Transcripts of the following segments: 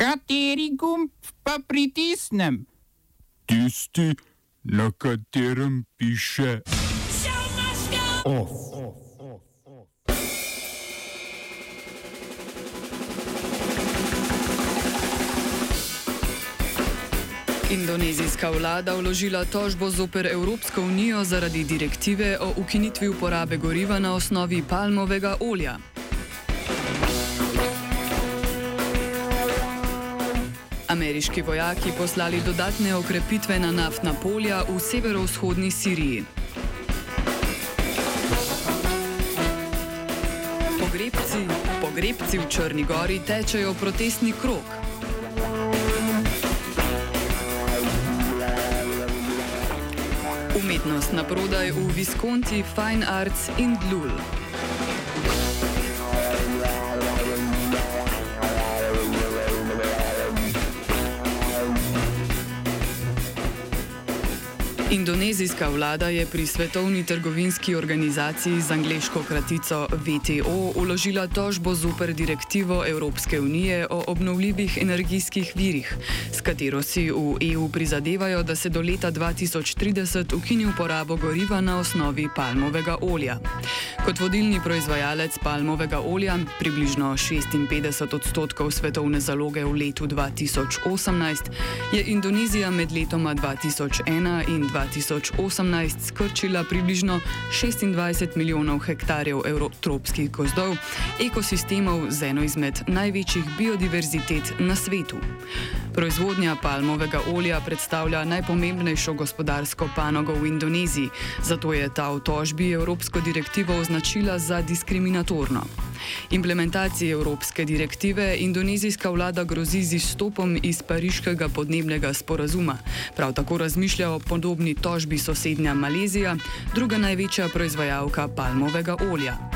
Kateri gumb pa pritisnem? Tisti, na katerem piše OF. Indonezijska vlada vložila tožbo zoper Evropsko unijo zaradi direktive o ukinitvi uporabe goriva na osnovi palmovega olja. Ameriški vojaki poslali dodatne okrepitve na naftna polja v severovzhodni Siriji. Pogrebci, pogrebci v Črni gori tečejo protestni krok. Umetnost na prodaj v Visconti Fine Arts in Dlul. Indonezijska vlada je pri Svetovni trgovinski organizaciji z angliško kratico WTO uložila tožbo zoper direktivo Evropske unije o obnovljivih energijskih virih, s katero si v EU prizadevajo, da se do leta 2030 ukini uporabo goriva na osnovi palmovega olja. Kot vodilni proizvajalec palmovega olja, približno 56 odstotkov svetovne zaloge v letu 2018, je Indonezija med letoma 2001 in 2002 2018 skrčila približno 26 milijonov hektarjev tropskih gozdov, ekosistemov z eno izmed največjih biodiverzitet na svetu. Proizvodnja palmovega olja predstavlja najpomembnejšo gospodarsko panogo v Indoneziji, zato je ta v tožbi Evropsko direktivo označila za diskriminatorno. Implementaciji evropske direktive indonezijska vlada grozi z izstopom iz pariškega podnebnega sporazuma. Prav tako razmišlja o podobni tožbi sosednja Malezija, druga največja proizvajalka palmovega olja.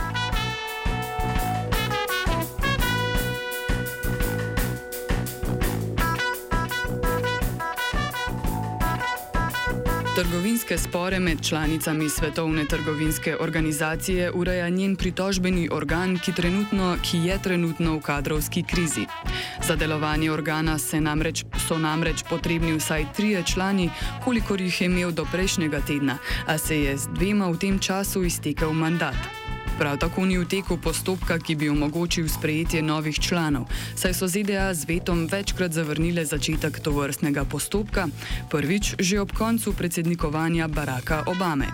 Trgovinske spore med članicami Svetovne trgovinske organizacije ureja njen pritožbeni organ, ki, trenutno, ki je trenutno v kadrovski krizi. Za delovanje organa namreč, so namreč potrebni vsaj trije člani, kolikor jih je imel do prejšnjega tedna, a se je z dvema v tem času iztekel mandat. Prav tako ni v teku postopka, ki bi omogočil sprejetje novih članov, saj so ZDA z vetom večkrat zavrnile začetek tovrstnega postopka, prvič že ob koncu predsednikovanja Baracka Obame.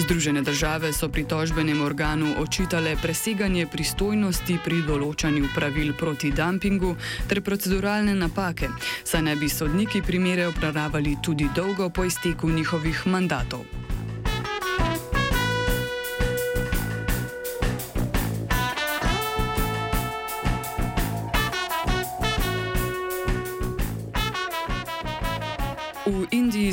Združene države so pritožbenem organu očitale preseganje pristojnosti pri določanju pravil proti dumpingu ter proceduralne napake, saj naj bi sodniki primere obravnavali tudi dolgo po izteku njihovih mandatov.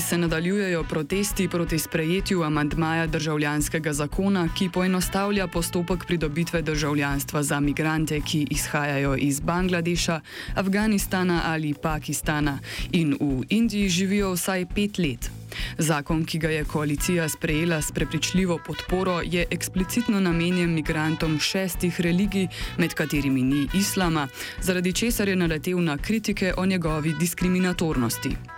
Se nadaljujejo protesti proti sprejetju amantmaja državljanskega zakona, ki poenostavlja postopek pridobitve državljanstva za migrante, ki izhajajo iz Bangladeša, Afganistana ali Pakistana in v Indiji živijo vsaj pet let. Zakon, ki ga je koalicija sprejela s prepričljivo podporo, je eksplicitno namenjen migrantom šestih religij, med katerimi ni islama, zaradi česar je naletel na kritike o njegovi diskriminatornosti.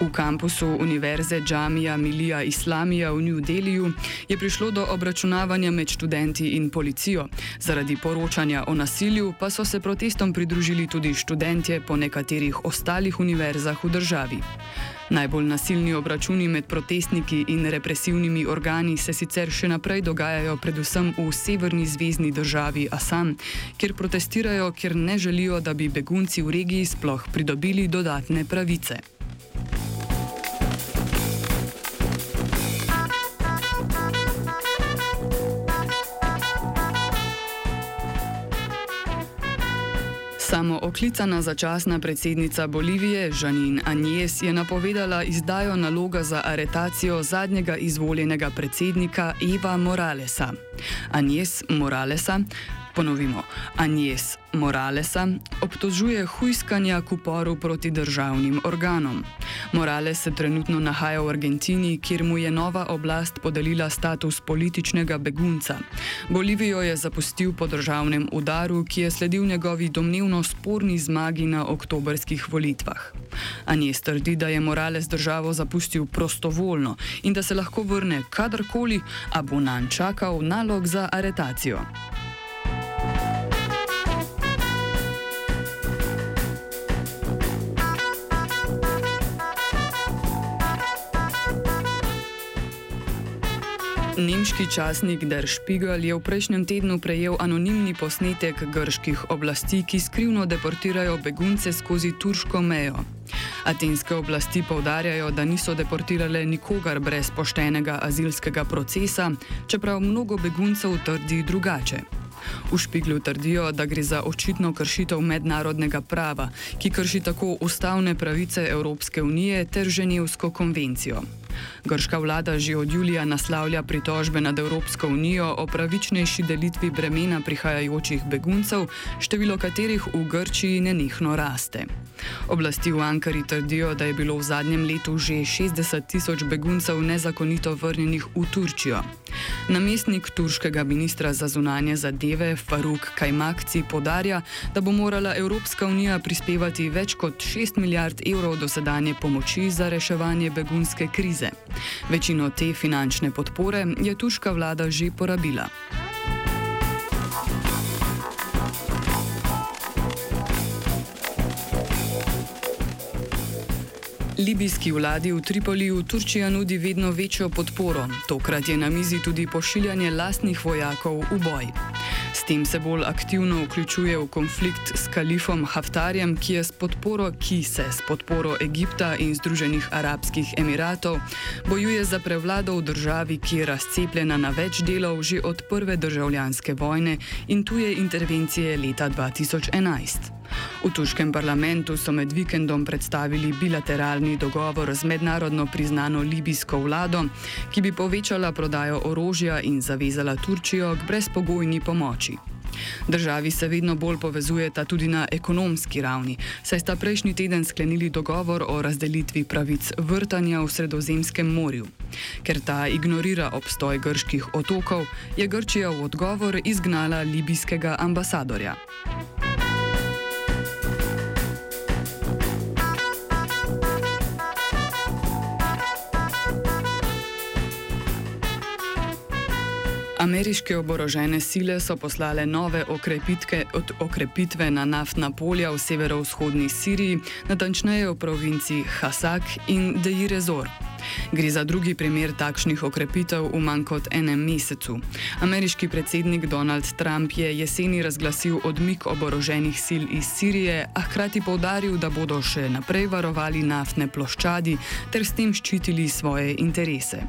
V kampusu Univerze Džamija Milija Islamija v New Delhiju je prišlo do obračunavanja med študenti in policijo. Zaradi poročanja o nasilju pa so se protestom pridružili tudi študentje po nekaterih ostalih univerzah v državi. Najbolj nasilni obračuni med protestniki in represivnimi organi se sicer še naprej dogajajo predvsem v severni zvezdni državi Assam, kjer protestirajo, ker ne želijo, da bi begunci v regiji sploh pridobili dodatne pravice. Samo oklicana začasna predsednica Bolivije Žanin Anjes je napovedala izdajo naloga za aretacijo zadnjega izvoljenega predsednika Eva Moralesa. Anjes Moralesa, ponovimo, Anjes Moralesa obtožuje hujskanja k uporu proti državnim organom. Morales se trenutno nahaja v Argentini, kjer mu je nova oblast podelila status političnega begunca. Bolivijo je zapustil po državnem udaru, ki je sledil njegovi domnevno sporni zmagi na oktobrskih volitvah. Anjes trdi, da je Morales državo zapustil prostovoljno in da se lahko vrne kadarkoli, a bo nanj čakal nalog za aretacijo. Nemški časnik Der Spiegel je v prejšnjem tednu prejel anonimni posnetek grških oblasti, ki skrivno deportirajo begunce skozi turško mejo. Atenske oblasti povdarjajo, da niso deportirale nikogar brez poštenega azilskega procesa, čeprav mnogo beguncev trdi drugače. V Špiglu trdijo, da gre za očitno kršitev mednarodnega prava, ki krši tako ustavne pravice Evropske unije ter Ženevsko konvencijo. Grška vlada že od julija naslavlja pritožbe nad Evropsko unijo o pravičnejši delitvi bremena prihajajočih beguncev, število katerih v Grčiji nenehno raste. Oblasti v Ankari trdijo, da je bilo v zadnjem letu že 60 tisoč beguncev nezakonito vrnjenih v Turčijo. Namestnik turškega ministra za zunanje zadeve Faruk Kajmakci podarja, da bo morala Evropska unija prispevati več kot 6 milijard evrov dosedanje pomoči za reševanje begunske krize. Večino te finančne podpore je turška vlada že porabila. Libijski vladi v Tripoliju Turčija nudi vedno večjo podporo. Tokrat je na mizi tudi pošiljanje lastnih vojakov v boj. S tem se bolj aktivno vključuje v konflikt s kalifom Haftarjem, ki, podporo, ki se s podporo Egipta in Združenih arabskih emiratov bojuje za prevlado v državi, ki je razcepljena na več delov že od prve državljanske vojne in tuje intervencije leta 2011. V turškem parlamentu so med vikendom predstavili bilateralni dogovor z mednarodno priznano libijsko vlado, ki bi povečala prodajo orožja in zavezala Turčijo k brezpogojni pomoči. Državi se vedno bolj povezujeta tudi na ekonomski ravni, saj sta prejšnji teden sklenili dogovor o razdelitvi pravic vrtanja v Sredozemskem morju. Ker ta ignorira obstoj grških otokov, je Grčija v odgovor izgnala libijskega ambasadorja. Ameriške oborožene sile so poslale nove okrepitve na naftna polja v severovzhodni Siriji, natančneje v provinciji Hasak in Dejirezor. Gre za drugi primer takšnih okrepitev v manj kot enem mesecu. Ameriški predsednik Donald Trump je jeseni razglasil odmik oboroženih sil iz Sirije, a hkrati povdaril, da bodo še naprej varovali naftne ploščadi ter s tem ščitili svoje interese.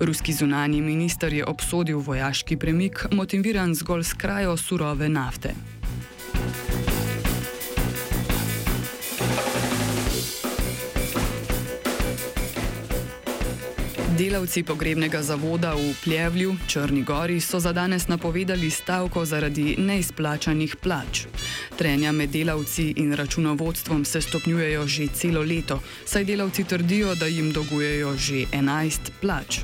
Ruski zunani minister je obsodil vojaški premik, motiviran zgolj s krajo surove nafte. Delavci pogrebnega zavoda v Pljevlju, Črni Gori, so za danes napovedali stavko zaradi neizplačanih plač. Trenja med delavci in računovodstvom se stopnjujejo že celo leto, saj delavci trdijo, da jim dolgujejo že 11 plač.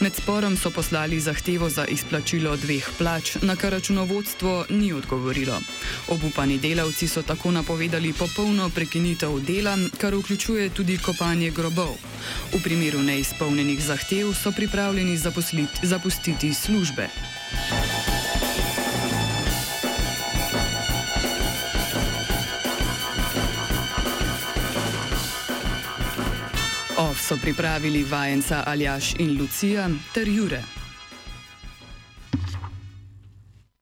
Med sporom so poslali zahtevo za izplačilo dveh plač, na kar računovodstvo ni odgovorilo. Obupani delavci so tako napovedali popolno prekinitev dela, kar vključuje tudi kopanje grobov. V primeru neizpolnjenih zahtev so pripravljeni zapustiti službe. Ov so pripravili vajenca Aljaš in Lucija ter Jure.